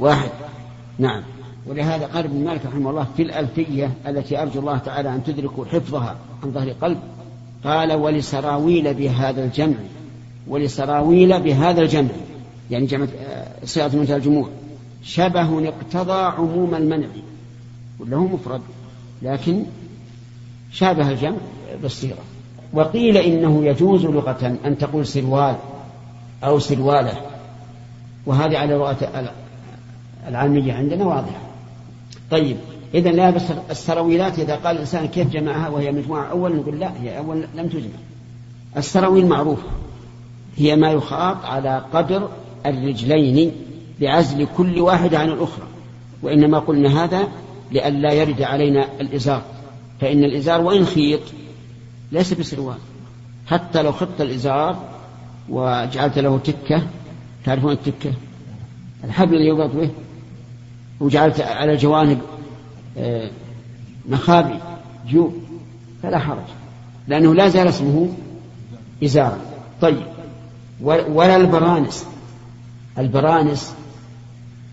واحد. نعم. ولهذا قال ابن مالك رحمه الله في الألفية التي أرجو الله تعالى أن تدركوا حفظها عن ظهر قلب قال ولسراويل بهذا الجمع ولسراويل بهذا الجمع. يعني جمع آه، صيغة منتهى الجموع. شبه اقتضى عموم المنع. وله مفرد لكن شابه الجمع بالصيغة. وقيل إنه يجوز لغة أن تقول سروال أو سروالة وهذه على رؤى العامية عندنا واضحة. طيب إذا لا بس السرويلات إذا قال الإنسان كيف جمعها وهي مجموعة أول نقول لا هي أول لم تجمع. السراويل معروفة. هي ما يخاط على قدر الرجلين بعزل كل واحدة عن الأخرى وإنما قلنا هذا لئلا يرد علينا الإزار. فإن الإزار وإن خيط ليس بسروال. حتى لو خط الإزار وجعلت له تكة تعرفون التكة؟ الحبل اللي يربط به؟ وجعلت على الجوانب آه، مخابي جيوب فلا حرج. لأنه لا زال اسمه إزارا طيب ولا البرانس. البرانس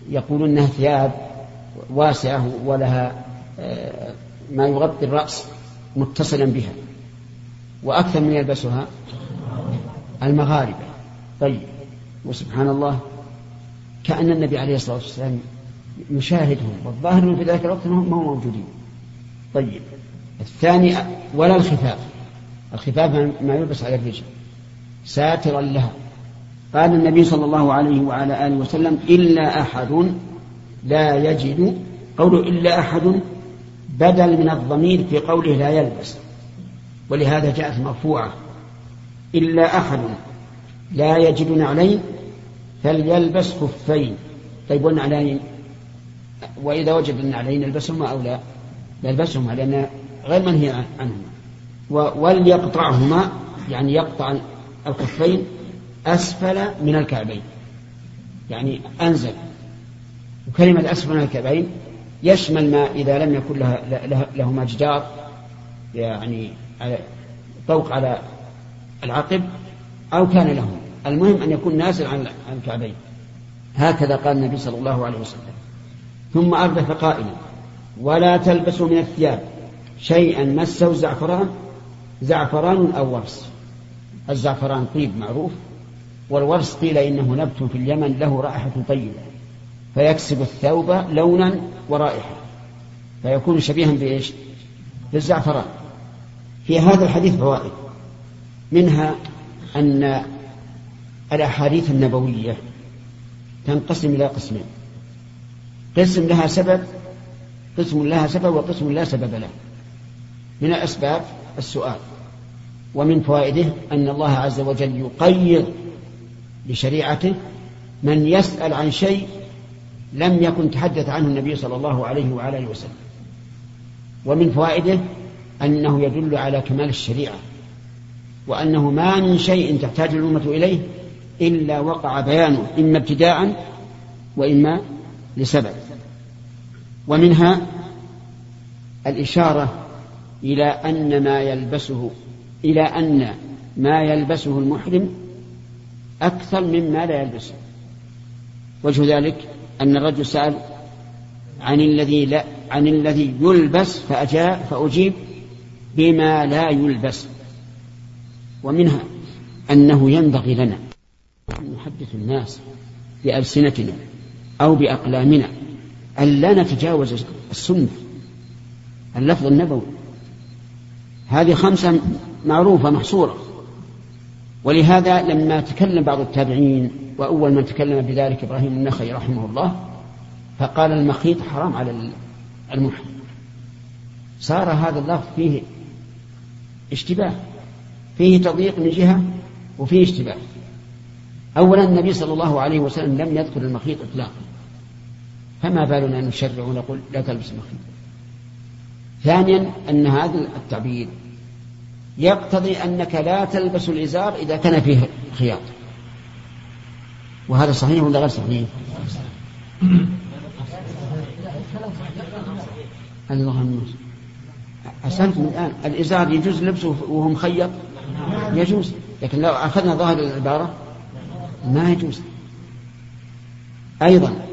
يقولون إنها ثياب واسعة ولها آه، ما يغطي الرأس متصلا بها. وأكثر من يلبسها المغاربة. طيب وسبحان الله كأن النبي عليه الصلاة والسلام يشاهدهم والظاهر من في ذلك الوقت ما هم موجودين. طيب الثاني ولا الخفاف. الخفاف ما يلبس على الرجل. ساترا لها. قال النبي صلى الله عليه وعلى آله وسلم إلا أحد لا يجد. قوله إلا أحد بدل من الضمير في قوله لا يلبس. ولهذا جاءت مرفوعة. إلا أحد لا يجد نعلين فليلبس خفين. طيب والنعلين وإذا وجد النعلين يلبسهما أو لا يلبسهما لأن غير منهي عنهما. وليقطعهما يعني يقطع الخفين أسفل من الكعبين. يعني أنزل. وكلمة أسفل من الكعبين يشمل ما إذا لم يكن لها لهما جدار يعني طوق على العقب أو كان لهم. المهم أن يكون نازل عن الكعبين. هكذا قال النبي صلى الله عليه وسلم. ثم أردف قائلا ولا تلبسوا من الثياب شيئا. مسه زعفران زعفران أو ورس. الزعفران طيب معروف والورس قيل إنه نبت في اليمن له رائحة طيبة فيكسب الثوب لونا ورائحة فيكون شبيها بإيش؟ بالزعفران. في هذا الحديث فوائد منها أن الأحاديث النبوية تنقسم إلى قسمين. قسم لها سبب قسم لها سبب وقسم لا سبب له. من الأسباب السؤال. ومن فوائده أن الله عز وجل يقيض بشريعته من يسأل عن شيء لم يكن تحدث عنه النبي صلى الله عليه وعلى آله وسلم. ومن فوائده أنه يدل على كمال الشريعة وأنه ما من شيء تحتاج الأمة إليه إلا وقع بيانه إما ابتداء وإما لسبب. ومنها الإشارة إلى أن ما يلبسه إلى أن ما يلبسه المحرم أكثر مما لا يلبسه. وجه ذلك أن الرجل سأل عن الذي لا عن الذي يلبس فأجاء فأجيب بما لا يلبس. ومنها أنه ينبغي لنا أن نحدث الناس بألسنتنا أو بأقلامنا أن لا نتجاوز السنة. اللفظ النبوي. هذه خمسة معروفة محصورة. ولهذا لما تكلم بعض التابعين وأول من تكلم بذلك إبراهيم النخعي رحمه الله فقال المخيط حرام على المحرم صار هذا اللفظ فيه اشتباه فيه تضييق من جهة وفيه اشتباه. أولا النبي صلى الله عليه وسلم لم يذكر المخيط إطلاقا. فما بالنا نشرع ونقول لا تلبس المخيط ثانيا أن هذا التعبير يقتضي أنك لا تلبس الإزار إذا كان فيه خياط. وهذا صحيح ولا غير صحيح؟ الله أحسنتم الآن الإزار يجوز لبسه وهو مخيط؟ يجوز. لكن لو أخذنا ظاهر العبارة ما يجوز. أيضا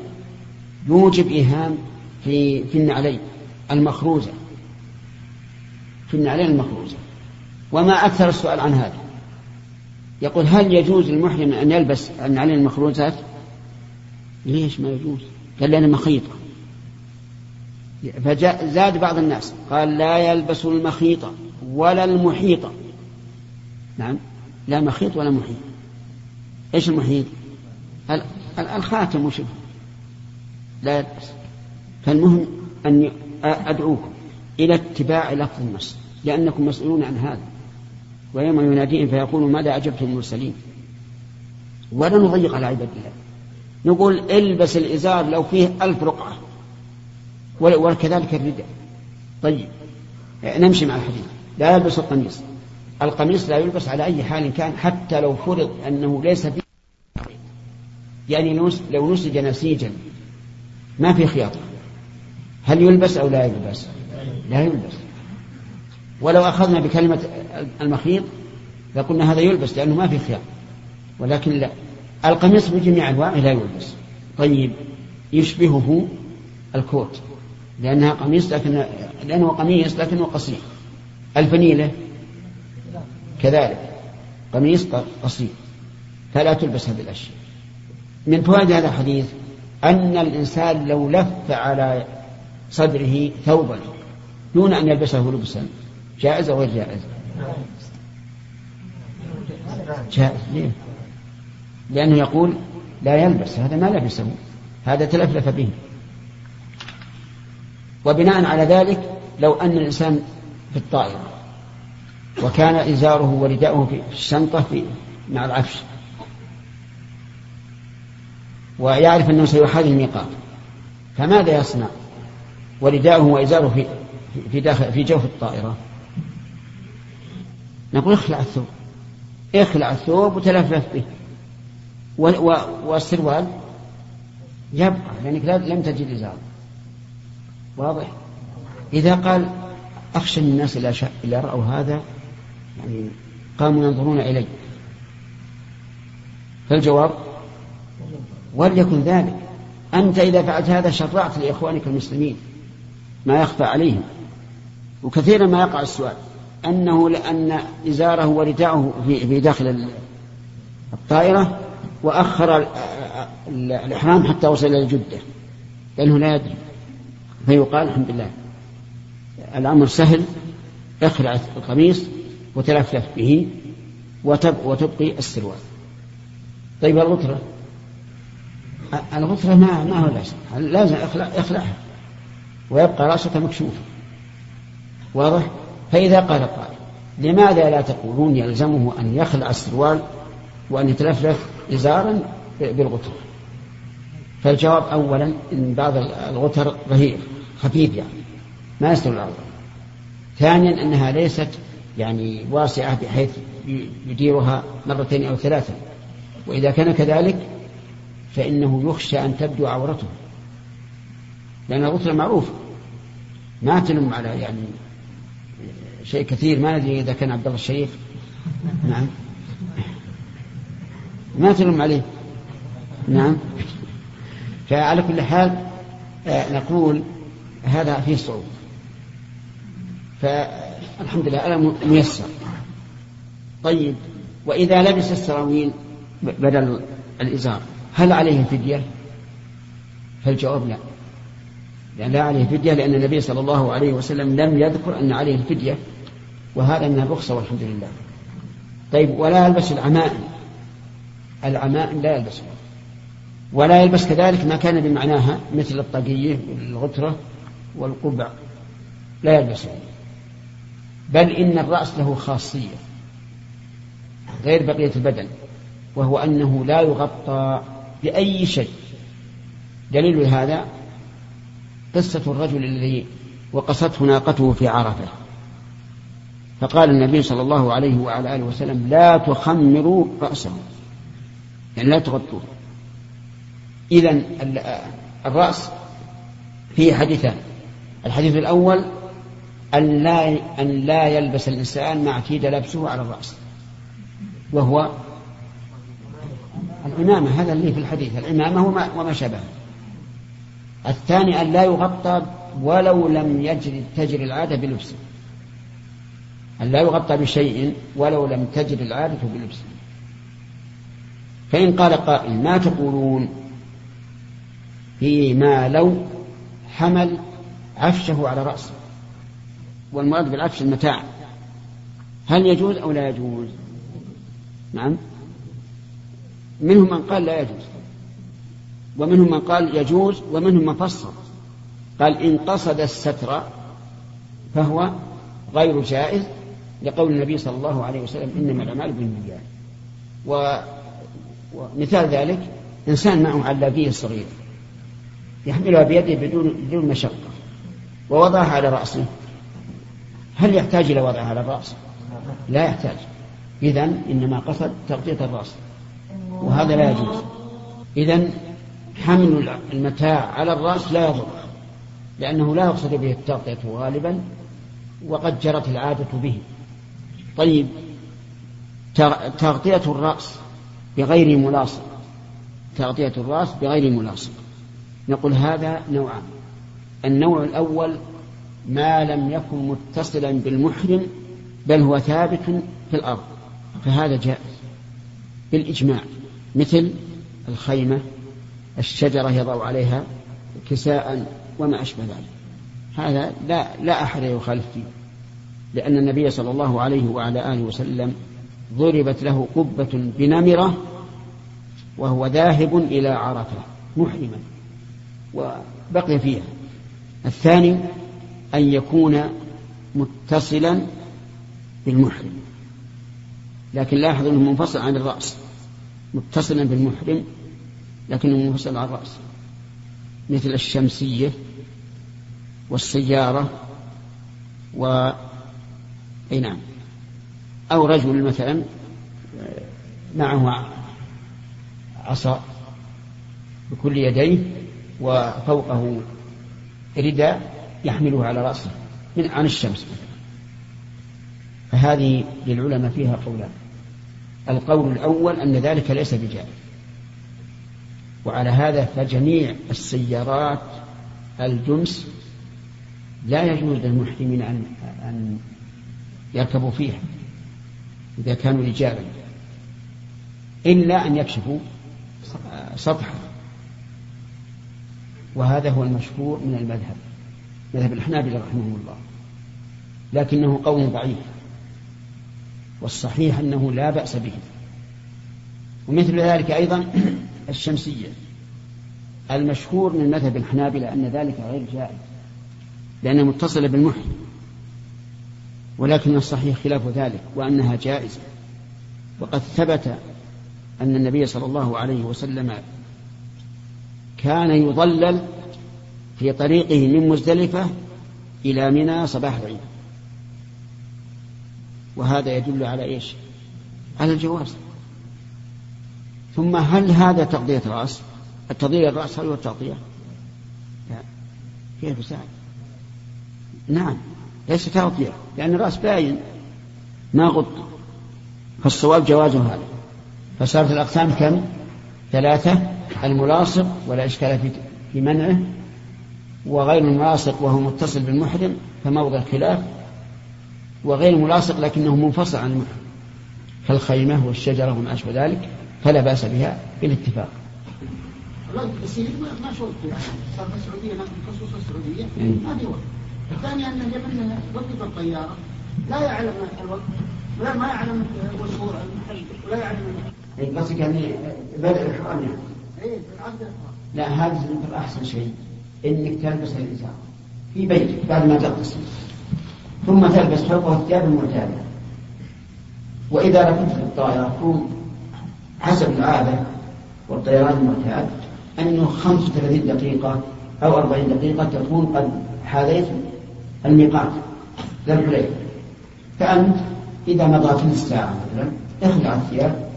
يوجب إيهام في في النعلين المخروزة. في النعلين المخروزة. وما أكثر السؤال عن هذا. يقول هل يجوز للمحرم أن يلبس النعلين المخروزات؟ ليش ما يجوز؟ قال لأنها مخيطة. فزاد بعض الناس. قال لا يلبس المخيطة ولا المحيطة. نعم. لا مخيط ولا محيط. إيش المحيط؟ الخاتم وشبه لا يلبس. فالمهم أن أدعوكم إلى اتباع لفظ النص لأنكم مسؤولون عن هذا. ويوم يناديهم فيقول ماذا أجبتم المرسلين؟ ولا نضيق على عباد الله. نقول البس الإزار لو فيه ألف رقعة. وكذلك الرداء. طيب. نمشي مع الحديث. لا يلبس القميص. القميص لا يلبس على أي حال كان حتى لو فرض أنه ليس فيه يعني لو نسج نسيجا. ما في خياطة. هل يلبس أو لا يلبس؟ لا يلبس. ولو أخذنا بكلمة المخيط لقلنا هذا يلبس لأنه ما في خياط ولكن لا. القميص بجميع أنواعه لا يلبس. طيب يشبهه الكوت. لأنها قميص لكن لأنه قميص لكنه قصير. الفنيلة كذلك. قميص قصير. فلا تلبس هذه الأشياء. من فوائد هذا الحديث؟ أن الإنسان لو لف على صدره ثوبا دون أن يلبسه لبسا. جائز أو غير جائز؟ جائز. ليه؟ لأنه يقول لا يلبس هذا ما لبسه هذا تلفلف به. وبناء على ذلك لو أن الإنسان في الطائرة وكان إزاره ورداؤه في الشنطة في مع العفش ويعرف أنه سيحاذي الميقات. فماذا يصنع؟ ورداؤه وإزاره في في داخل في جوف الطائرة. نقول اخلع الثوب. اخلع الثوب وتلفلف به. والسروال يبقى لأنك لم تجد إزار واضح؟ إذا قال أخشى الناس إلى شاء إذا رأوا هذا يعني قاموا ينظرون إلي. فالجواب وليكن ذلك. أنت إذا فعلت هذا شرعت لإخوانك المسلمين ما يخفى عليهم. وكثيرا ما يقع السؤال أنه لأن إزاره ورداءه في, داخل الطائرة وأخر الإحرام حتى وصل إلى جدة لأنه لا يدري. فيقال الحمد لله. الأمر سهل. اخلع القميص وتلفلف به وتبقي السروال. طيب الغترة الغترة ما ما هو لازم. لازم اخلع اخلعها ويبقى رأسك مكشوفا واضح؟ فإذا قال قائل لماذا لا تقولون يلزمه أن يخلع السروال وأن يتلفلف إزارا بالغترة فالجواب أولا إن بعض الغتر ظهير خفيف يعني ما يستوي الأرض. ثانيا أنها ليست يعني واسعة بحيث يديرها مرتين أو ثلاثة. وإذا كان كذلك فإنه يخشى أن تبدو عورته. لأن الغترة معروفة ما تلم على يعني شيء كثير ما ندري إذا كان عبد الله الشريف. نعم. ما تلم عليه. نعم. فعلى كل حال آه، نقول هذا فيه صعوبة. فالحمد لله أنا ميسر. طيب وإذا لبس السراويل بدل الإزار. هل عليه فدية؟ فالجواب لا. لأن لا عليه فدية لأن النبي صلى الله عليه وسلم لم يذكر أن عليه الفدية وهذا من الرخصة والحمد لله طيب ولا يلبس العمائم. العمائم لا يلبسها ولا يلبس كذلك ما كان بمعناها مثل الطاقية والغترة والقبع. لا يلبسه بل إن الرأس له خاصية غير بقية البدن وهو أنه لا يغطى بأي شيء. دليل هذا قصة الرجل الذي وقصته ناقته في عرفة. فقال النبي صلى الله عليه وعلى آله وسلم لا تخمروا رأسه. يعني لا تغطوه. إذا الرأس فيه حديثان. الحديث الأول أن لا أن لا يلبس الإنسان ما اعتيد لبسه على الرأس. وهو العمامة هذا اللي في الحديث العمامة وما, وما شابه. الثاني أن لا يغطى ولو لم يجري تجري العادة بلبسه أن لا يغطى بشيء ولو لم تجري العادة بلبسه فإن قال قائل ما تقولون؟ فيما لو حمل عفشه على رأسه. والمراد بالعفش المتاع. هل يجوز أو لا يجوز؟ نعم. منهم من قال لا يجوز ومنهم من قال يجوز ومنهم من فصل قال إن قصد الستر فهو غير جائز لقول النبي صلى الله عليه وسلم إنما الأعمال بالنيات. ومثال ذلك إنسان معه علاقية صغيرة يحملها بيده بدون بدون مشقة ووضعها على رأسه هل يحتاج إلى وضعها على الرأس؟ لا يحتاج إذا إنما قصد تغطية الرأس وهذا لا يجوز. إذا حمل المتاع على الرأس لا يضر لأنه لا يقصد به التغطية غالبا وقد جرت العادة به. طيب تغطية الرأس بغير ملاصق تغطية الرأس بغير ملاصق. نقول هذا نوعان. النوع الأول ما لم يكن متصلا بالمحرم بل هو ثابت في الأرض فهذا جائز. بالإجماع. مثل الخيمة الشجرة يضع عليها كساء وما أشبه ذلك. هذا لا لا أحد يخالف فيه لأن النبي صلى الله عليه وعلى آله وسلم ضربت له قبة بنمرة وهو ذاهب إلى عرفة محرما وبقي فيها. الثاني أن يكون متصلا بالمحرم. لكن لاحظ أنه منفصل عن الرأس. متصلا بالمحرم لكنه منفصل عن الرأس. مثل الشمسية والسيارة و أي نعم. أو رجل مثلا معه عصا بكل يديه وفوقه رداء يحمله على رأسه من عن الشمس فهذه للعلماء فيها قولان. القول الأول أن ذلك ليس بجائز. وعلى هذا فجميع السيارات الجمس لا يجوز للمحرمين أن أن يركبوا فيها إذا كانوا رجالا إلا أن يكشفوا سطحا. وهذا هو المشهور من المذهب مذهب الحنابلة رحمهم الله لكنه قول ضعيف. والصحيح أنه لا بأس به. ومثل ذلك أيضا الشمسية. المشهور من مذهب الحنابلة أن ذلك غير جائز لأنها متصلة بالمحي ولكن الصحيح خلاف ذلك وأنها جائزة. وقد ثبت أن النبي صلى الله عليه وسلم كان يضلل في طريقه من مزدلفة إلى منى صباح العيد. وهذا يدل على إيش؟ على الجواز. ثم هل هذا تغطية رأس التغطية الرأس هل هو التغطية لا. كيف سعد نعم. ليس تغطية لأن الرأس باين. ما غطي فالصواب جواز هذا. فصارت الأقسام كم؟ ثلاثة. الملاصق ولا إشكال في منعه وغير الملاصق وهو متصل بالمحرم فموضع خلاف وغير ملاصق لكنه منفصل عن المحرم كالخيمة والشجرة وما أشبه ذلك فلا بأس بها بالاتفاق. ما شرط صار في السعودية خصوصا السعودية ما في وقت. الثاني أن اليمن وقف الطيارة لا يعلم الوقت ولا ما يعلم المحل ولا يعلم قصدك يعني بدء الحرام يعني. اي عقد الحرام. لا هذا أحسن شيء إنك تلبس الازار في بيتك بعد ما تغتسل ثم تلبس فوقه الثياب المعتاده وإذا ركبت في الطائرة تكون حسب العاده والطيران المعتاد أنه 35 دقيقة أو 40 دقيقة تكون قد حاذيت الميقات. ذا الحليفه فأنت إذا مضى ثلث ساعه مثلا اخلع الثياب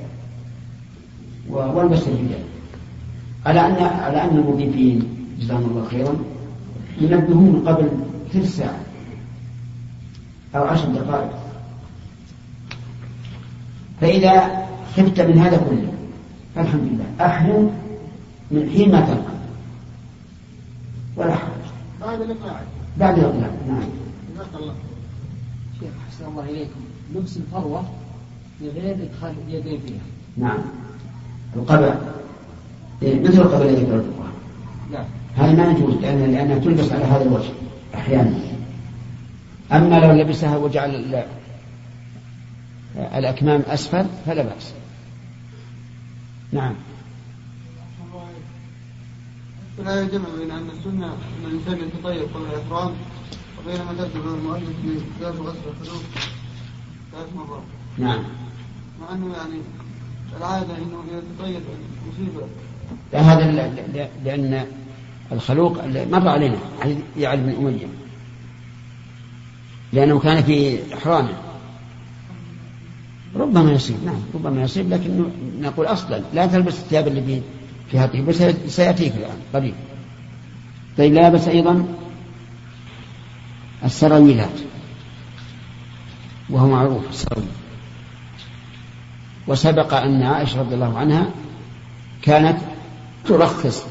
والبس الرجال على ان على ان المضيفين جزاهم الله خيرا. ينبهون قبل ثلث ساعة. أو عشر دقائق. فإذا خفت من هذا كله فالحمد لله أحرم من حين ما تلقى. بعد الإقلاع بعد الإقلاع نعم. جزاك الله شيخ أحسن الله إليكم. لبس الفروة بغير إدخال اليدين فيها. نعم. القبع إيه، مثل القبع الذي ذكرته نعم. هذا ما يجوز لأن لأنها تلبس على هذا الوجه أحيانا. أما لو لبسها وجعل ال- الأكمام أسفل فلا بأس. نعم. فلا يجمع بين أن السنة أن الإنسان يتطيب قبل الإحرام وبين ما ترتب المؤلف في كتاب غسل الحدود ثلاث مرات. نعم. مع أنه يعني العادة أنه يتطيب مصيبة لا هذا لأن الخلوق مر علينا يعلى بن أمية. لأنه كان في إحرامه. ربما يصيب نعم ربما يصيب لكن نقول أصلا لا تلبس الثياب اللي في فيها طيب سيأتيك الآن قريب. طيب لابس أيضا السراويلات وهو معروف السراويل. وسبق أن عائشة رضي الله عنها كانت ترخص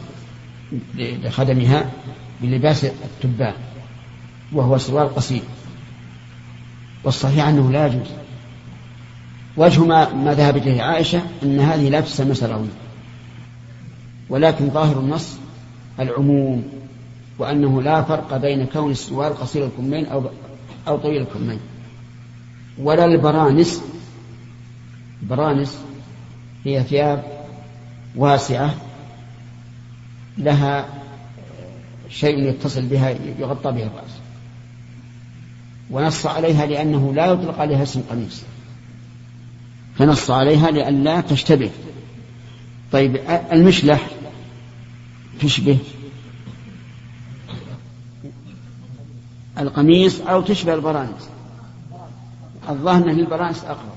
لخدمها بلباس التبان وهو سروال قصير. والصحيح أنه لا يجوز. وجه ما, ما ذهبت إليه عائشة أن هذه لا تسمى سراويل ولكن ظاهر النص العموم وأنه لا فرق بين كون السروال قصير الكمين أو أو طويل الكمين. ولا البرانس. برانس هي ثياب واسعة لها شيء يتصل بها يغطى بها الرأس. ونص عليها لأنه لا يطلق عليها اسم قميص. فنص عليها لئلا تشتبه. طيب المشلح تشبه القميص أو تشبه البرانس الظاهر أن البرانس أقرب.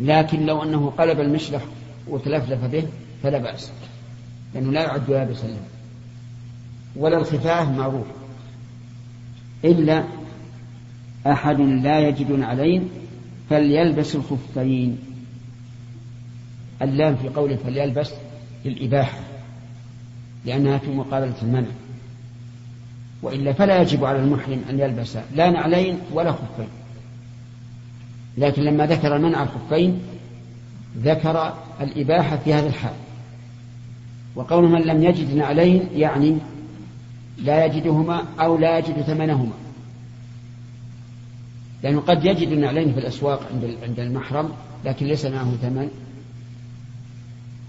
لكن لو أنه قلب المشلح وتلفلف به فلا بأس لأنه لا يعد يابسا ولا الخفاف معروف. إلا أحد لا يجد نعلين فليلبس الخفين. اللام في قوله فليلبس للإباحة لأنها في مقابلة المنع. وإلا فلا يجب على المحرم أن يلبس لا نعلين ولا خفين. لكن لما ذكر منع الخفين ذكر الإباحة في هذا الحال. وقول من لم يجد نعلين يعني لا يجدهما أو لا يجد ثمنهما. لأنه قد يجد النعلين في الأسواق عند عند المحرم لكن ليس معه ثمن.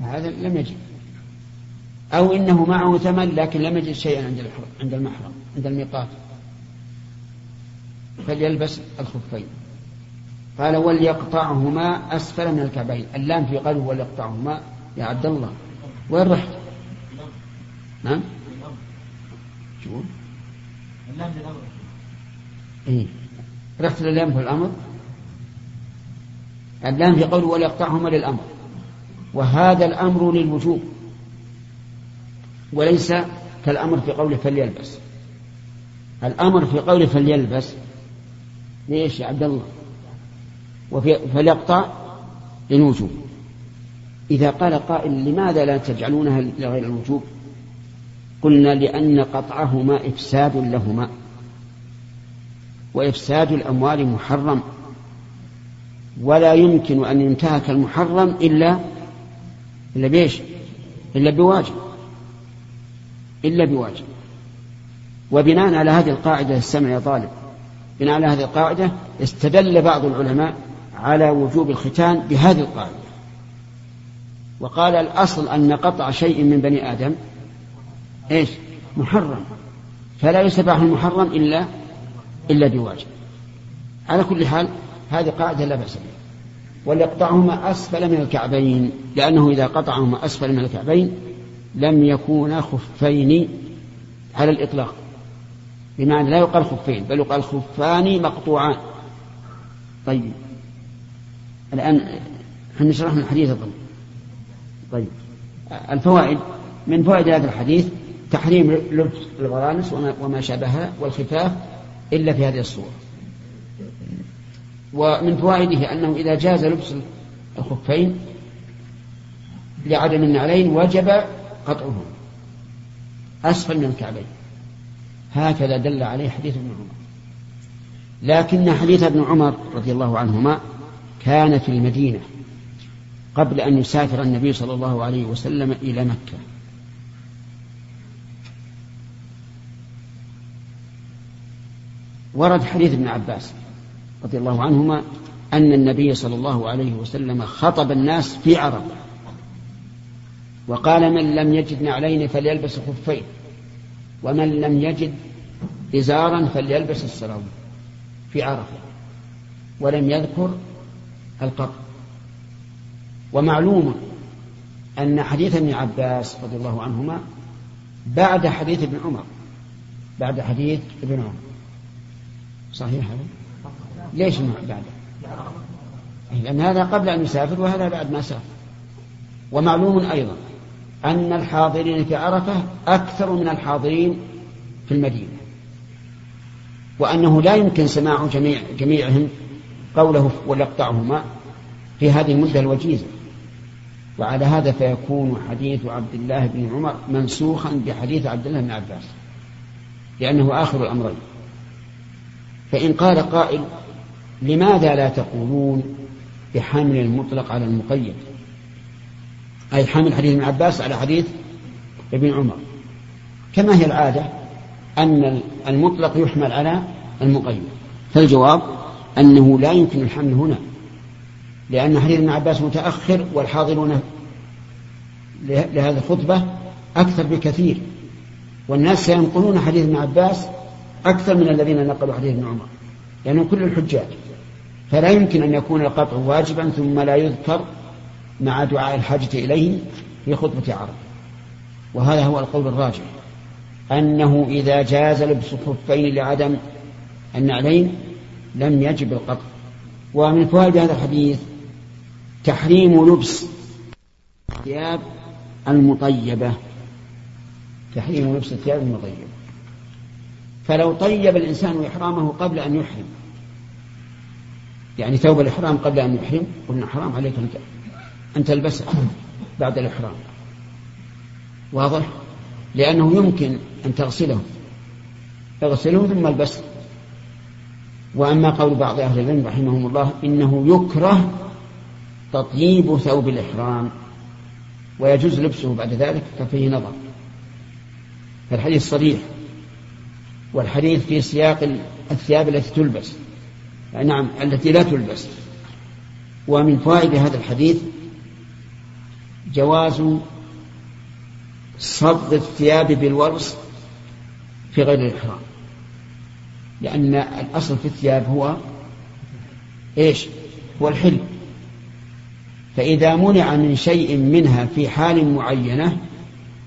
هذا لم يجد. أو إنه معه ثمن لكن لم يجد شيئا عند عند المحرم عند الميقات. فليلبس الخفين. قال وليقطعهما أسفل من الكعبين. اللام في قلبه وليقطعهما يا عبد الله. وين رحت؟ نعم. شو؟ اللام للأمر إيه. رحت للام في الأمر. اللام في قوله وليقطعهما للأمر. وهذا الأمر للوجوب. وليس كالأمر في قوله فليلبس. الأمر في قوله فليلبس. ليش يا عبد الله؟ وفي فليقطع للوجوب. إذا قال قائل لماذا لا تجعلونها لغير الوجوب؟ قلنا لأن قطعهما إفساد لهما. وإفساد الأموال محرم. ولا يمكن أن ينتهك المحرم إلا إلا بإيش؟ إلا بواجب. إلا بواجب. وبناء على هذه القاعدة السمع يا طالب بناء على هذه القاعدة استدل بعض العلماء على وجوب الختان بهذه القاعدة. وقال الأصل أن قطع شيء من بني آدم إيش؟ محرم. فلا يستباح المحرم إلا إلا بواجب. على كل حال هذه قاعدة لا بأس بها. وليقطعهما أسفل من الكعبين لأنه إذا قطعهما أسفل من الكعبين لم يكونا خفين على الإطلاق. بمعنى لا يقال خفين بل يقال خفان مقطوعان. طيب. الآن إحنا شرحنا الحديث أظن طيب. الفوائد. من فوائد هذا الحديث تحريم لبس الغرانس وما شابهها والخفاف إلا في هذه الصورة. ومن فوائده أنه إذا جاز لبس الخفين لعدم النعلين وجب قطعهما. أسفل من الكعبين. هكذا دل عليه حديث ابن عمر. لكن حديث ابن عمر رضي الله عنهما كان في المدينة قبل أن يسافر النبي صلى الله عليه وسلم إلى مكة. ورد حديث ابن عباس رضي الله عنهما أن النبي صلى الله عليه وسلم خطب الناس في عرفة وقال من لم يجد نعلين فليلبس خفين ومن لم يجد إزارا فليلبس السراويل في عرفة ولم يذكر القطر ومعلوم أن حديث ابن عباس رضي الله عنهما بعد حديث ابن عمر بعد حديث ابن عمر. صحيح هذا؟ ليش بعده؟ لأن هذا قبل أن يسافر وهذا بعد ما سافر ومعلوم أيضا أن الحاضرين في عرفة أكثر من الحاضرين في المدينة وأنه لا يمكن سماع جميع جميعهم قوله وليقطعهما في هذه المدة الوجيزة وعلى هذا فيكون حديث عبد الله بن عمر منسوخا بحديث عبد الله بن عباس لأنه آخر الأمرين فإن قال قائل لماذا لا تقولون بحمل المطلق على المقيد؟ أي حمل حديث ابن عباس على حديث ابن عمر. كما هي العادة أن المطلق يحمل على المقيد. فالجواب أنه لا يمكن الحمل هنا لأن حديث ابن عباس متأخر والحاضرون لهذه الخطبة أكثر بكثير والناس سينقلون حديث ابن عباس أكثر من الذين نقلوا حديث ابن عمر. لأنهم يعني كل الحجاج. فلا يمكن أن يكون القطع واجبا ثم لا يذكر مع دعاء الحاجة إليه في خطبة عرب وهذا هو القول الراجح. أنه إذا جاز لبس الخفين لعدم النعلين لم يجب القطع. ومن فوائد هذا الحديث تحريم لبس الثياب المطيبة. تحريم لبس الثياب المطيبة. فلو طيب الإنسان إحرامه قبل أن يحرم. يعني ثوب الإحرام قبل أن يحرم قلنا حرام عليك أن تلبسه بعد الإحرام. واضح؟ لأنه يمكن أن تغسله. اغسله ثم البسه. وأما قول بعض أهل العلم رحمهم الله إنه يكره تطييب ثوب الإحرام ويجوز لبسه بعد ذلك ففيه نظر. فالحديث صريح. والحديث في سياق الثياب التي تلبس. نعم التي لا تلبس. ومن فوائد هذا الحديث جواز صد الثياب بالورس في غير الإحرام. لأن الأصل في الثياب هو إيش؟ هو الحل. فإذا منع من شيء منها في حال معينة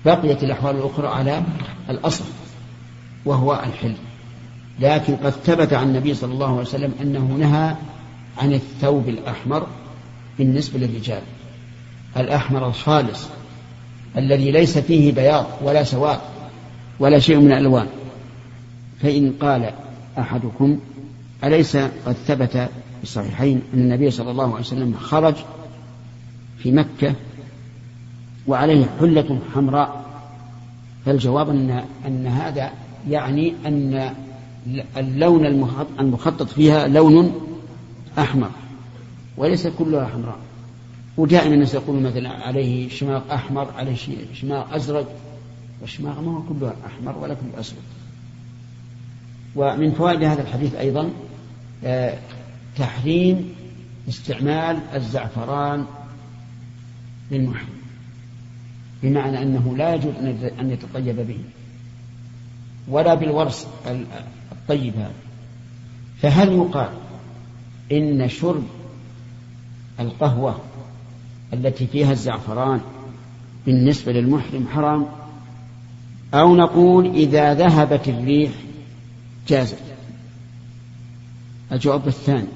بقيت الأحوال الأخرى على الأصل. وهو الحل لكن قد ثبت عن النبي صلى الله عليه وسلم أنه نهى عن الثوب الأحمر بالنسبة للرجال. الأحمر الخالص الذي ليس فيه بياض ولا سواد ولا شيء من الألوان. فإن قال أحدكم أليس قد ثبت في الصحيحين أن النبي صلى الله عليه وسلم خرج في مكة وعليه حلة حمراء؟ فالجواب أن أن هذا يعني أن اللون المخطط فيها لون أحمر وليس كلها حمراء ودائما الناس يقولون مثلا عليه شماغ أحمر عليه شماغ أزرق. والشماغ ما هو كله أحمر ولا كله أسود ومن فوائد هذا الحديث أيضا آه، تحريم استعمال الزعفران للمحرم بمعنى أنه لا يجوز أن يتطيب به. ولا بالورس الطيب هذا. فهل يقال إن شرب القهوة التي فيها الزعفران بالنسبة للمحرم حرام؟ أو نقول إذا ذهبت الريح جازت. الجواب الثاني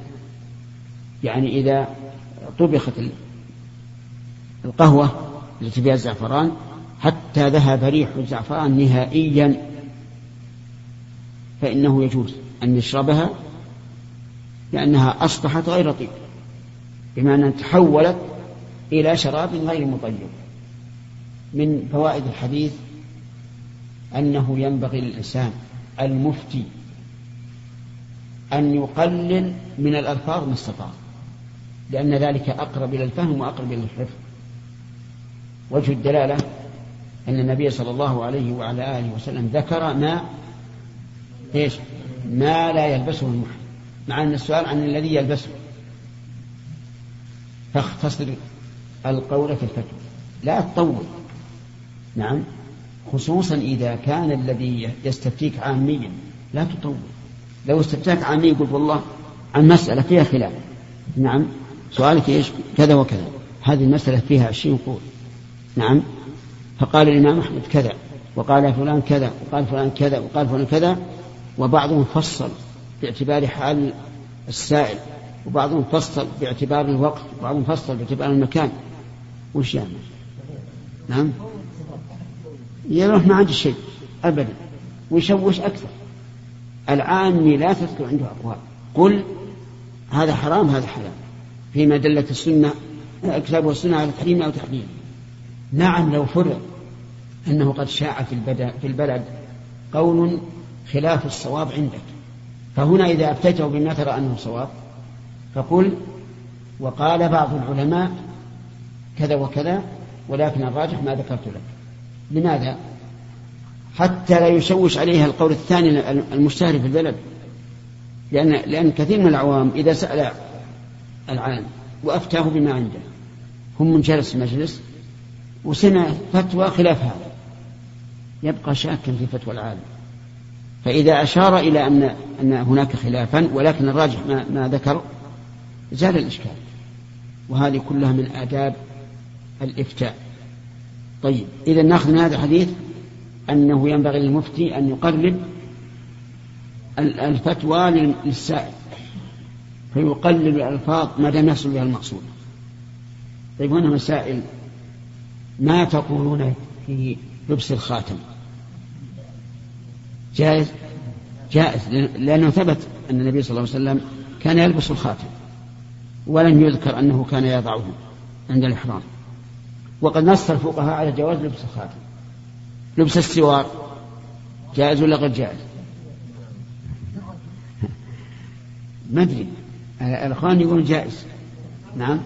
يعني إذا طبخت القهوة التي فيها الزعفران حتى ذهب ريح الزعفران نهائيا فإنه يجوز أن يشربها لأنها أصبحت غير طيب بمعنى تحولت إلى شراب غير مطيب من فوائد الحديث أنه ينبغي للإنسان المفتي أن يقلل من الألفاظ ما استطاع لأن ذلك أقرب إلى الفهم وأقرب إلى الحفظ. وجه الدلالة أن النبي صلى الله عليه وعلى آله وسلم ذكر ما إيش؟ ما لا يلبسه المحرم. مع أن السؤال عن الذي يلبسه. فاختصر القول في الفتوى. لا تطول. نعم. خصوصا إذا كان الذي يستفتيك عاميا. لا تطول. لو استفتاك عامي يقول والله عن مسألة فيها خلاف. نعم. سؤالك إيش؟ كذا وكذا. هذه المسألة فيها عشرين قول نعم. فقال الإمام أحمد كذا. وقال فلان كذا. وقال فلان كذا. وقال فلان كذا. وبعضهم فصل باعتبار حال السائل وبعضهم فصل باعتبار الوقت وبعضهم فصل باعتبار المكان. وش يعني؟ نعم؟ يروح ما عنده شيء أبدا. ويشوش أكثر؟ العامي لا تذكر عنده أقوال. قل هذا حرام هذا حلال. فيما دلت السنة الكتاب والسنة على تحريم أو تحريم. نعم لو فرض أنه قد شاع في البلد قول خلاف الصواب عندك. فهنا إذا أفتيته بما ترى أنه صواب فقل وقال بعض العلماء كذا وكذا ولكن الراجح ما ذكرت لك. لماذا؟ حتى لا يشوش عليها القول الثاني المشتهر في البلد. لأن لأن كثير من العوام إذا سأل العالم وأفتاه بما عنده هم من جلس المجلس وسمع فتوى خلاف هذا. يبقى شاكا في فتوى العالم. فإذا أشار إلى أن أن هناك خلافا ولكن الراجح ما, ما ذكر زال الإشكال. وهذه كلها من آداب الإفتاء. طيب إذا نأخذ من هذا الحديث أنه ينبغي للمفتي أن يقرب الفتوى للسائل فيقلل الألفاظ ما دام يحصل بها المقصود. طيب هنا مسائل ما تقولون في لبس الخاتم؟ جائز؟ جائز لأنه ثبت أن النبي صلى الله عليه وسلم كان يلبس الخاتم ولم يذكر أنه كان يضعه عند الإحرام. وقد نص الفقهاء على جواز لبس الخاتم. لبس السوار جائز ولا غير جائز؟ ما أدري. الأخوان يقولون جائز. نعم.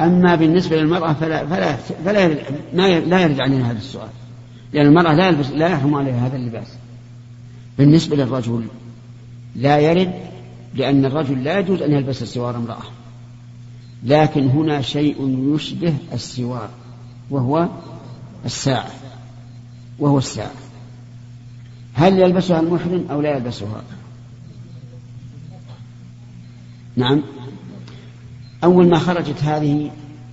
أما بالنسبة للمرأة فلا فلا فلا ما لا يرجع علينا هذا السؤال. لأن المرأة لا يلبس لا يحرم عليها هذا اللباس. بالنسبة للرجل لا يرد لأن الرجل لا يجوز أن يلبس السوار امرأة. لكن هنا شيء يشبه السوار وهو الساعة وهو الساعة. هل يلبسها المحرم أو لا يلبسها؟ نعم. أول ما خرجت هذه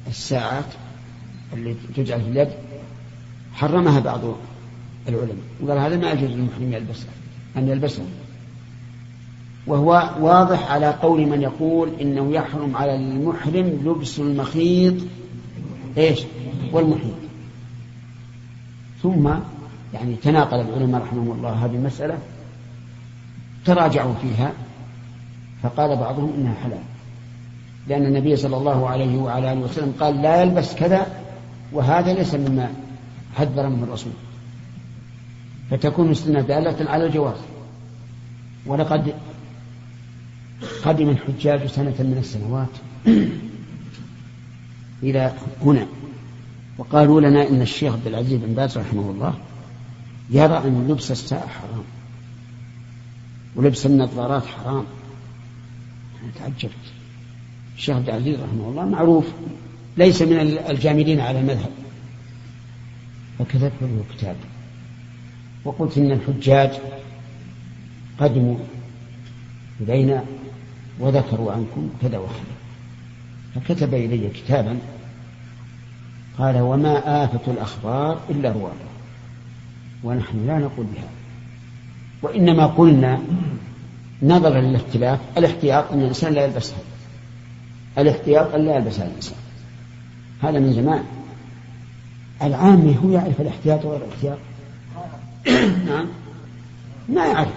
الساعات التي تجعل في اليد حرمها بعض العلماء وقال هذا ما يجوز للمحرم يلبسها. أن يلبسها وهو واضح على قول من يقول إنه يحرم على المحرم لبس المخيط إيش؟ والمحيط. ثم يعني تناقل العلماء رحمهم الله هذه المسألة تراجعوا فيها فقال بعضهم إنها حلال. لأن النبي صلى الله عليه وعلى آله وسلم قال لا يلبس كذا وهذا ليس مما حذر منه الرسول. فتكون السنة دالة على الجواز. ولقد قدم الحجاج سنة من السنوات إلى هنا. وقالوا لنا إن الشيخ عبد العزيز بن باز رحمه الله يرى أن لبس الساعة حرام. ولبس النظارات حرام. أنا تعجبت. الشيخ عبد العزيز رحمه الله معروف. ليس من الجامدين على المذهب. فكتبت له كتاب وقلت إن الحجاج قدموا إلينا وذكروا عنكم كذا وكذا. فكتب إلي كتابا قال وما آفة الأخبار إلا رواتها ونحن لا نقول بها. وإنما قلنا نظرا للاختلاف الاحتياط أن الإنسان لا يلبسها الاحتياط أن لا يلبسها الإنسان. هذا من زمان. العامي هو يعرف الاحتياط وغير الاحتياط نعم. ما يعرف.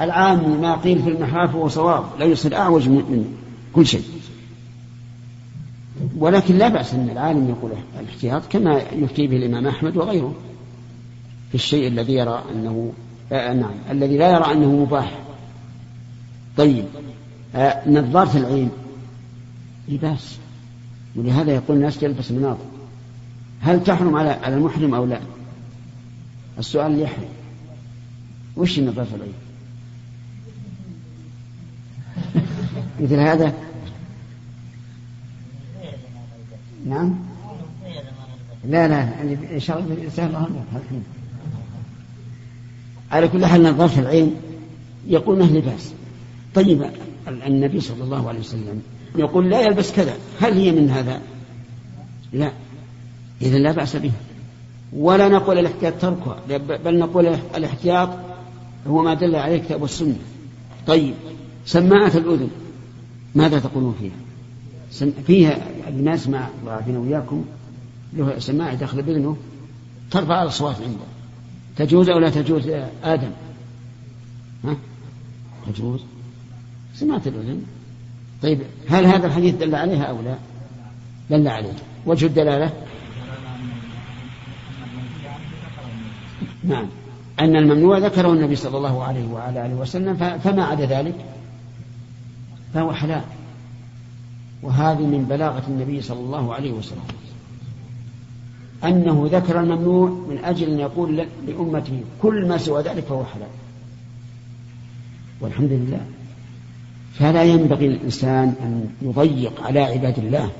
العامي ما قيل في المحاف هو صواب لا يصير أعوج من كل شيء. ولكن لا بأس أن العالم يقول الاحتياط كما يفتي به الإمام أحمد وغيره. في الشيء الذي يرى أنه آه نعم. الذي لا يرى أنه مباح. طيب. آه نظارة العين. لباس. ولهذا يقول الناس يلبس مناظر هل تحرم على على المحرم أو لا؟ السؤال يحرم وش نظارة العين مثل هذا؟ نعم؟ لا لا يعني إن شاء الله سهل الحين على كل حال نظارة العين يقول انه لباس طيب النبي صلى الله عليه وسلم يقول لا يلبس كذا هل هي من هذا؟ لا. إذا لا بأس به ولا نقول الاحتياط تركها بل نقول الاحتياط هو ما دل عليه الكتاب والسنة طيب سماعة الأذن ماذا تقولون فيها؟ فيها ابن اسمع الله يعافينا وإياكم له سماعة داخل بإذنه ترفع الأصوات عنده. تجوز أو لا تجوز آدم؟ ها؟ تجوز. سمعت الأذن. طيب هل هذا الحديث دل عليها أو لا؟ دل عليه. وجه الدلالة؟ نعم. أن الممنوع ذكره النبي صلى الله عليه وعلى آله وسلم فما عدا ذلك؟ فهو حلال. وهذه من بلاغة النبي صلى الله عليه وسلم. أنه ذكر الممنوع من أجل أن يقول لأمته كل ما سوى ذلك فهو حلال. والحمد لله. فلا ينبغي للإنسان أن يضيق على عباد الله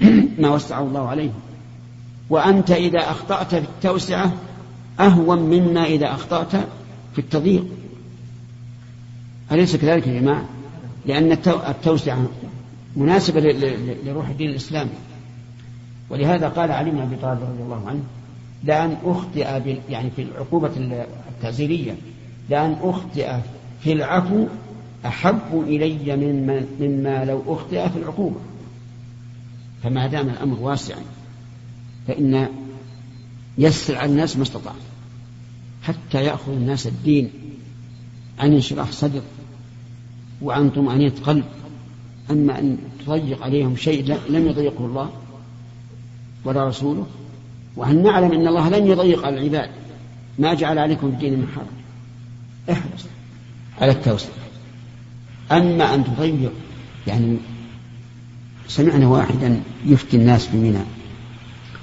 ما وسعه الله عليه وأنت إذا أخطأت في التوسعة أهون مما إذا أخطأت في التضييق. أليس كذلك يا جماعة؟ لأن التوسعة مناسبة لروح الدين الإسلامي. ولهذا قال علي بن أبي طالب رضي الله عنه لأن أخطئ يعني في العقوبة التعزيرية لأن أخطئ في العفو أحب إلي مما, مما لو أخطئ في العقوبة. فما دام الأمر واسعا فإن يسر على الناس ما استطاع. حتى يأخذ الناس الدين. عن انشراح صدر وعن طمأنينة قلب أما أن تضيق عليهم شيء لم يضيقه الله ولا رسوله. وأن نعلم أن الله لن يضيق على العباد. ما جعل عليكم الدين من حرج. احرص على التوسع أما أن تضيق يعني سمعنا واحدا يفتي الناس بمنى.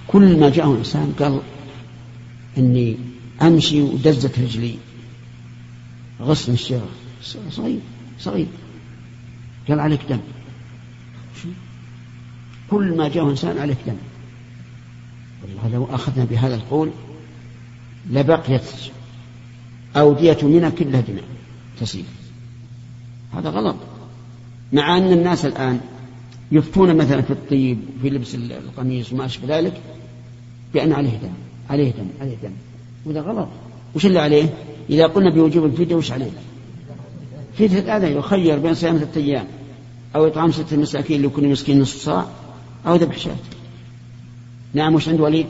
كل ما جاءه إنسان قال إني أمشي ودزت رجلي. غصن الشيخ صغير صغير. قال عليك دم. كل ما جاءه إنسان عليك دم. والله لو أخذنا بهذا القول لبقيت أودية منى كلها دماء تسيل هذا غلط. مع أن الناس الآن يفتون مثلا في الطيب في لبس القميص وما أشبه ذلك بأن عليه دم. عليه دم عليه دم. وهذا غلط وش اللي عليه؟ إذا قلنا بوجوب الفدية وش عليه؟ فدية هذا يخير بين صيام ثلاثة أيام أو إطعام ستة مساكين لكل مسكين نصف صاع أو ذبح شاة نعم وش عند وليد؟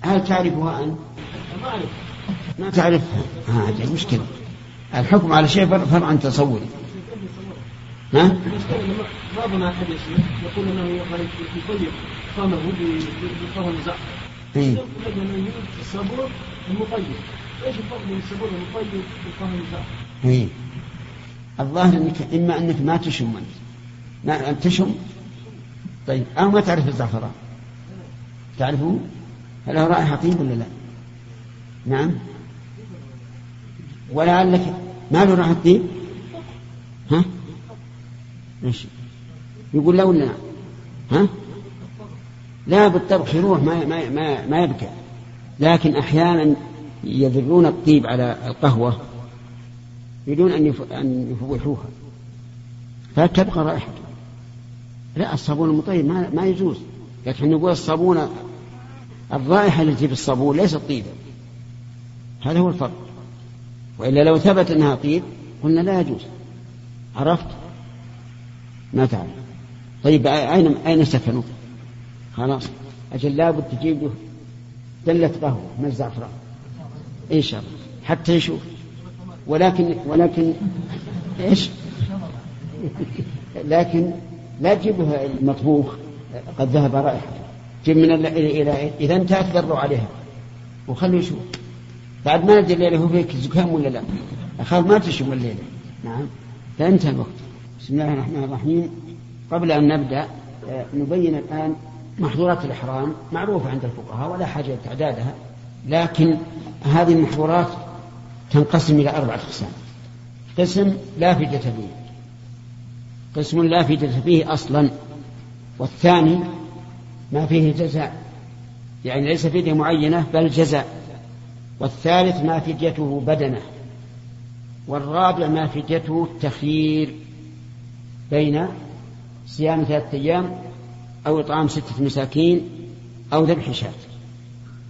هل تعرفها أنت؟ ما تعرفها هذه مشكلة الحكم على شيء فرع عن تصوري ها؟ بعضنا احد يقول انه يطيب فمه بفم الزعتر. إيه. الصابون المطيب. إيش الفرق بين الصابون المطيب وفم الزعتر؟ إيه. الظاهر إنك إما أنك ما تشم أنت. ما تشم طيب أو ما تعرف الزعفران. تعرفه؟ هل له رائحة طيب ولا لا؟ نعم. ولعلك ما له رائحة طيب؟ ها؟ إيش يقول لا ولا نعم ها لا بالطبخ يروح ما ما ما, ما يبكى. لكن أحيانا يذرون الطيب على القهوة يريدون أن أن يفوحوها. فتبقى رائحته لا الصابون المطيب ما, ما يجوز. لكن نقول الصابون الرائحة التي في الصابون ليست طيبا هذا هو الفرق. وإلا لو ثبت أنها طيب قلنا لا يجوز. عرفت؟ ما تعرف. طيب أين أين سكنوا؟ خلاص. أجل لابد تجيب له دلة قهوة من الزعفران إن شاء الله. حتى يشوف ولكن ولكن إيش؟ لكن لا تجيبه المطبوخ. قد ذهب رائحته جيب من إلى إذا انتهت ذروا عليها. وخلوا يشوف. بعد ما ندري الليلة هو فيك زكام ولا لا. أخاف ما تشوف الليلة. نعم. فانتهى الوقت. بسم الله الرحمن الرحيم. قبل أن نبدأ آه، نبين الآن محظورات الإحرام معروفة عند الفقهاء ولا حاجة لتعدادها لكن هذه المحظورات تنقسم إلى أربعة أقسام. قسم لا فدية فيه. قسم لا فدية فيه أصلا والثاني ما فيه جزاء. يعني ليس فدية معينة بل جزاء. والثالث ما فديته بدنه والرابع ما فديته التخيير بين صيام ثلاثة أيام أو إطعام ستة مساكين أو ذبح شاة.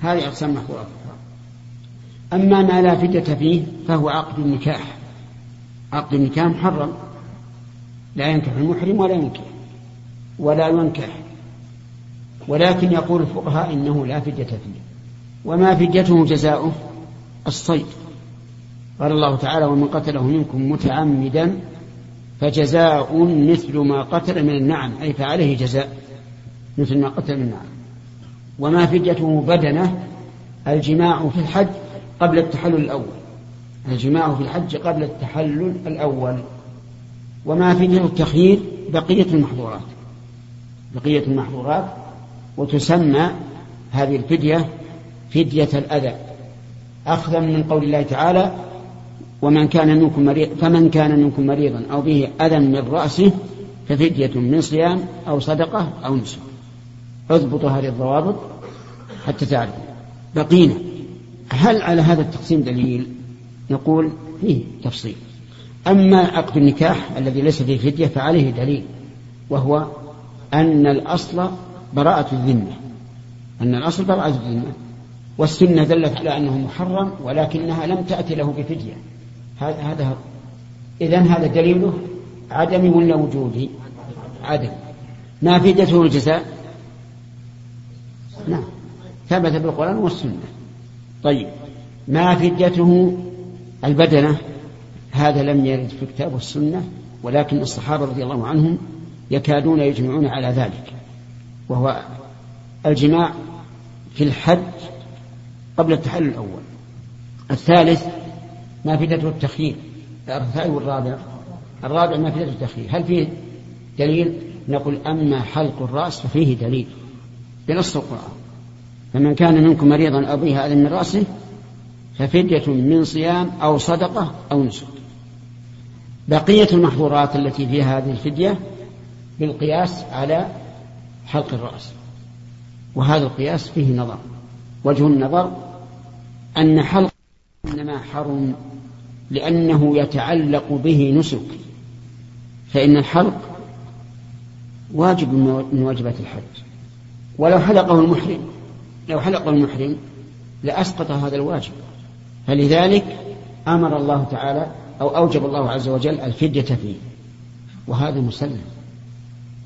هذه أقسام محظورات أما ما لا فدية فيه فهو عقد النكاح. عقد النكاح محرم. لا ينكح المحرم ولا ينكح ولا ينكح. ولكن يقول الفقهاء إنه لا فدية فيه. وما فديته جزاؤه؟ الصيد. قال الله تعالى ومن قتله منكم متعمدا فجزاء مثل ما قتل من النعم. أي فعليه جزاء. مثل ما قتل من النعم وما فديته بدنة الجماع في الحج قبل التحلل الأول. الجماع في الحج قبل التحلل الأول. وما فدية التخيير بقية المحظورات. بقية المحظورات وتسمى هذه الفدية فدية الأذى. أخذا من قول الله تعالى ومن كان منكم مريض فمن كان منكم مريضا أو به أذى من رأسه ففدية من صيام أو صدقة أو نسك. اضبطوا هذه الضوابط حتى تعرفوا بقينا. هل على هذا التقسيم دليل؟ نقول فيه تفصيل. أما عقد النكاح الذي ليس فيه فدية فعليه دليل وهو أن الأصل براءة الذمة. أن الأصل براءة الذمة. والسنة دلت على أنه محرم ولكنها لم تأتي له بفدية. هذا هذا إذا هذا دليله عدم ولا وجودي؟ عدم. ما فديته الجزاء؟ نعم. ثبت بالقرآن والسنة. طيب ما فديته البدنة؟ هذا لم يرد في الكتاب والسنة ولكن الصحابة رضي الله عنهم يكادون يجمعون على ذلك وهو الجماع في الحج قبل التحلل الأول. الثالث ما فدته التخيير. الثالث والرابع. الرابع ما فدته التخيير. هل فيه دليل؟ نقول أما حلق الرأس ففيه دليل. بنص القرآن. فمن كان منكم مريضا أو به هذا من رأسه ففدية من صيام أو صدقة أو نسك. بقية المحظورات التي فيها هذه الفدية بالقياس على حلق الرأس. وهذا القياس فيه نظر. وجه النظر أن حلق إنما حرم لأنه يتعلق به نسك. فإن الحلق واجب من واجبات الحج. ولو حلقه المحرم لو حلقه المحرم لأسقط هذا الواجب. فلذلك أمر الله تعالى أو أوجب الله عز وجل الفدية فيه وهذا مسلم.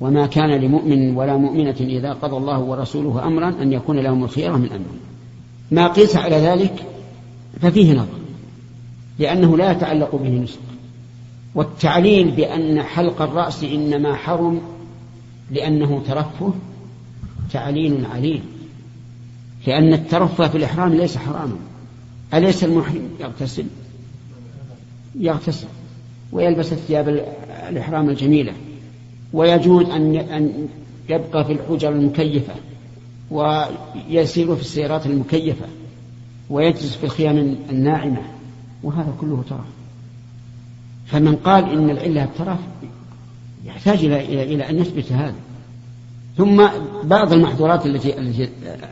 وما كان لمؤمن ولا مؤمنة إذا قضى الله ورسوله أمرا أن يكون لهم الخيرة من أمرهم ما قيس على ذلك ففيه نظر لأنه لا يتعلق به نسك والتعليل بأن حلق الرأس إنما حرم لأنه ترفه تعليل عليل لأن الترفه في الإحرام ليس حراما. أليس المحرم؟ يغتسل. يغتسل. ويلبس الثياب الإحرام الجميلة. ويجوز أن أن يبقى في الحجر المكيفة. ويسير في السيارات المكيفة. ويجلس في الخيام الناعمة. وهذا كله ترف. فمن قال إن العلة الترف يحتاج إلى إلى أن يثبت هذا. ثم بعض المحظورات التي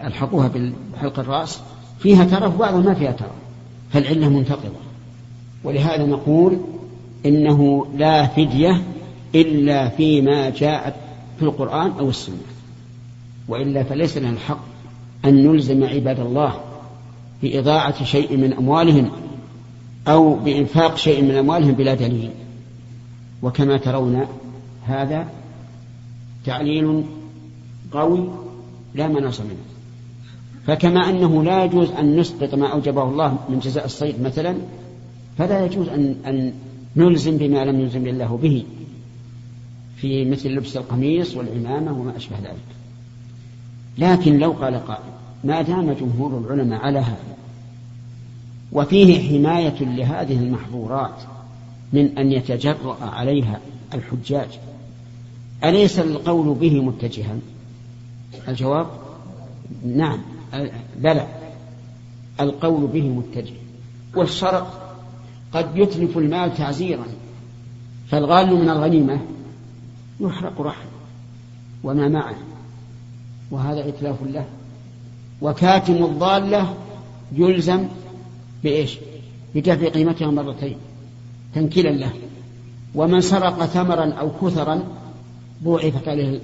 ألحقوها بحلق الرأس فيها ترف وبعضها ما فيها ترف فالعلة منتقضة. ولهذا نقول إنه لا فدية إلا فيما جاءت في القرآن أو السنة. وإلا فليس لنا الحق أن نلزم عباد الله بإضاعة شيء من أموالهم أو بإنفاق شيء من أموالهم بلا دليل. وكما ترون هذا تعليل قوي لا مناص منه. فكما أنه لا يجوز أن نسقط ما أوجبه الله من جزاء الصيد مثلا فلا يجوز أن, أن نلزم بما لم يلزم الله به في مثل لبس القميص والعمامة وما أشبه ذلك. لكن لو قال قائل ما دام جمهور العلماء على هذا وفيه حماية لهذه المحظورات من أن يتجرأ عليها الحجاج أليس القول به متجها؟ الجواب؟ نعم. بلى. القول به متجه. والشرع قد يتلف المال تعزيرا. فالغال من الغنيمة يحرق رحم وما معه. وهذا إتلاف له. وكاتم الضالة يلزم بإيش؟ بدفع قيمتها مرتين. تنكيلا له. ومن سرق ثمرا أو كثرا ضوعفت عليه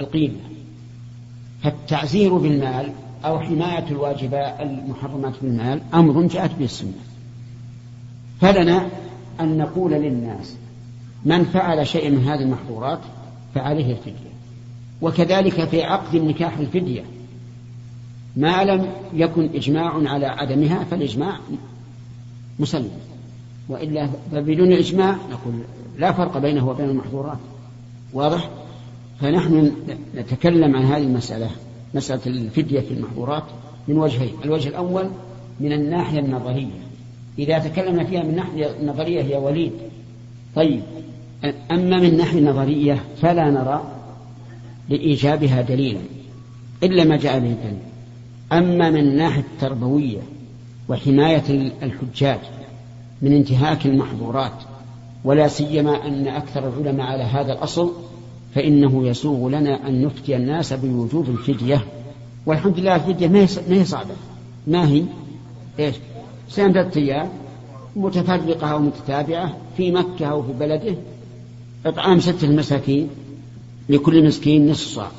القيمة. فالتعزير بالمال أو حماية الواجبات المحرمات بالمال أمر جاءت به السنة. فلنا أن نقول للناس من فعل شيئا من هذه المحظورات فعليه الفدية. وكذلك في عقد النكاح الفدية. ما لم يكن إجماع على عدمها فالإجماع مسلم. وإلا فبدون إجماع نقول لا فرق بينه وبين المحظورات. واضح؟ فنحن نتكلم عن هذه المسألة مسألة الفدية في المحظورات من وجهين الوجه الأول من الناحية النظرية. إذا تكلمنا فيها من الناحية النظرية هي وليد طيب أما من الناحية النظرية فلا نرى لإيجابها دليلا إلا ما جاء به الدليل أما من الناحية التربوية وحماية الحجاج من انتهاك المحظورات ولا سيما أن أكثر العلماء على هذا الأصل فإنه يسوغ لنا أن نفتي الناس بوجوب الفدية. والحمد لله الفدية ما هي صعبة ما هي إيش؟ سنة أيام متفرقة أو متتابعة في مكة أو في بلده إطعام ستة مساكين لكل مسكين نصف صاع.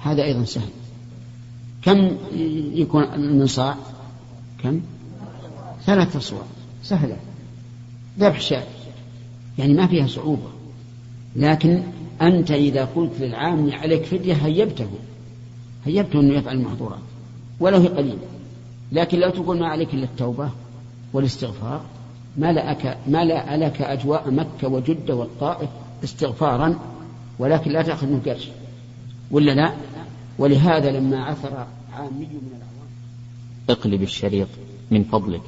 هذا أيضا سهل. كم يكون من صاع؟ كم؟ ثلاثة صواع سهلة. ذبح شاة. يعني ما فيها صعوبة. لكن أنت إذا قلت للعام عليك فدية هيبته. هيبته أنه يفعل المحظورات. ولو هي قليلة. لكن لو تقول ما عليك إلا التوبة والاستغفار ما لك ما لك أجواء مكة وجدة والطائف استغفارا ولكن لا تأخذ منه قرش ولا لا؟ ولهذا لما عثر عامي من العوام اقلب الشريط من فضلك.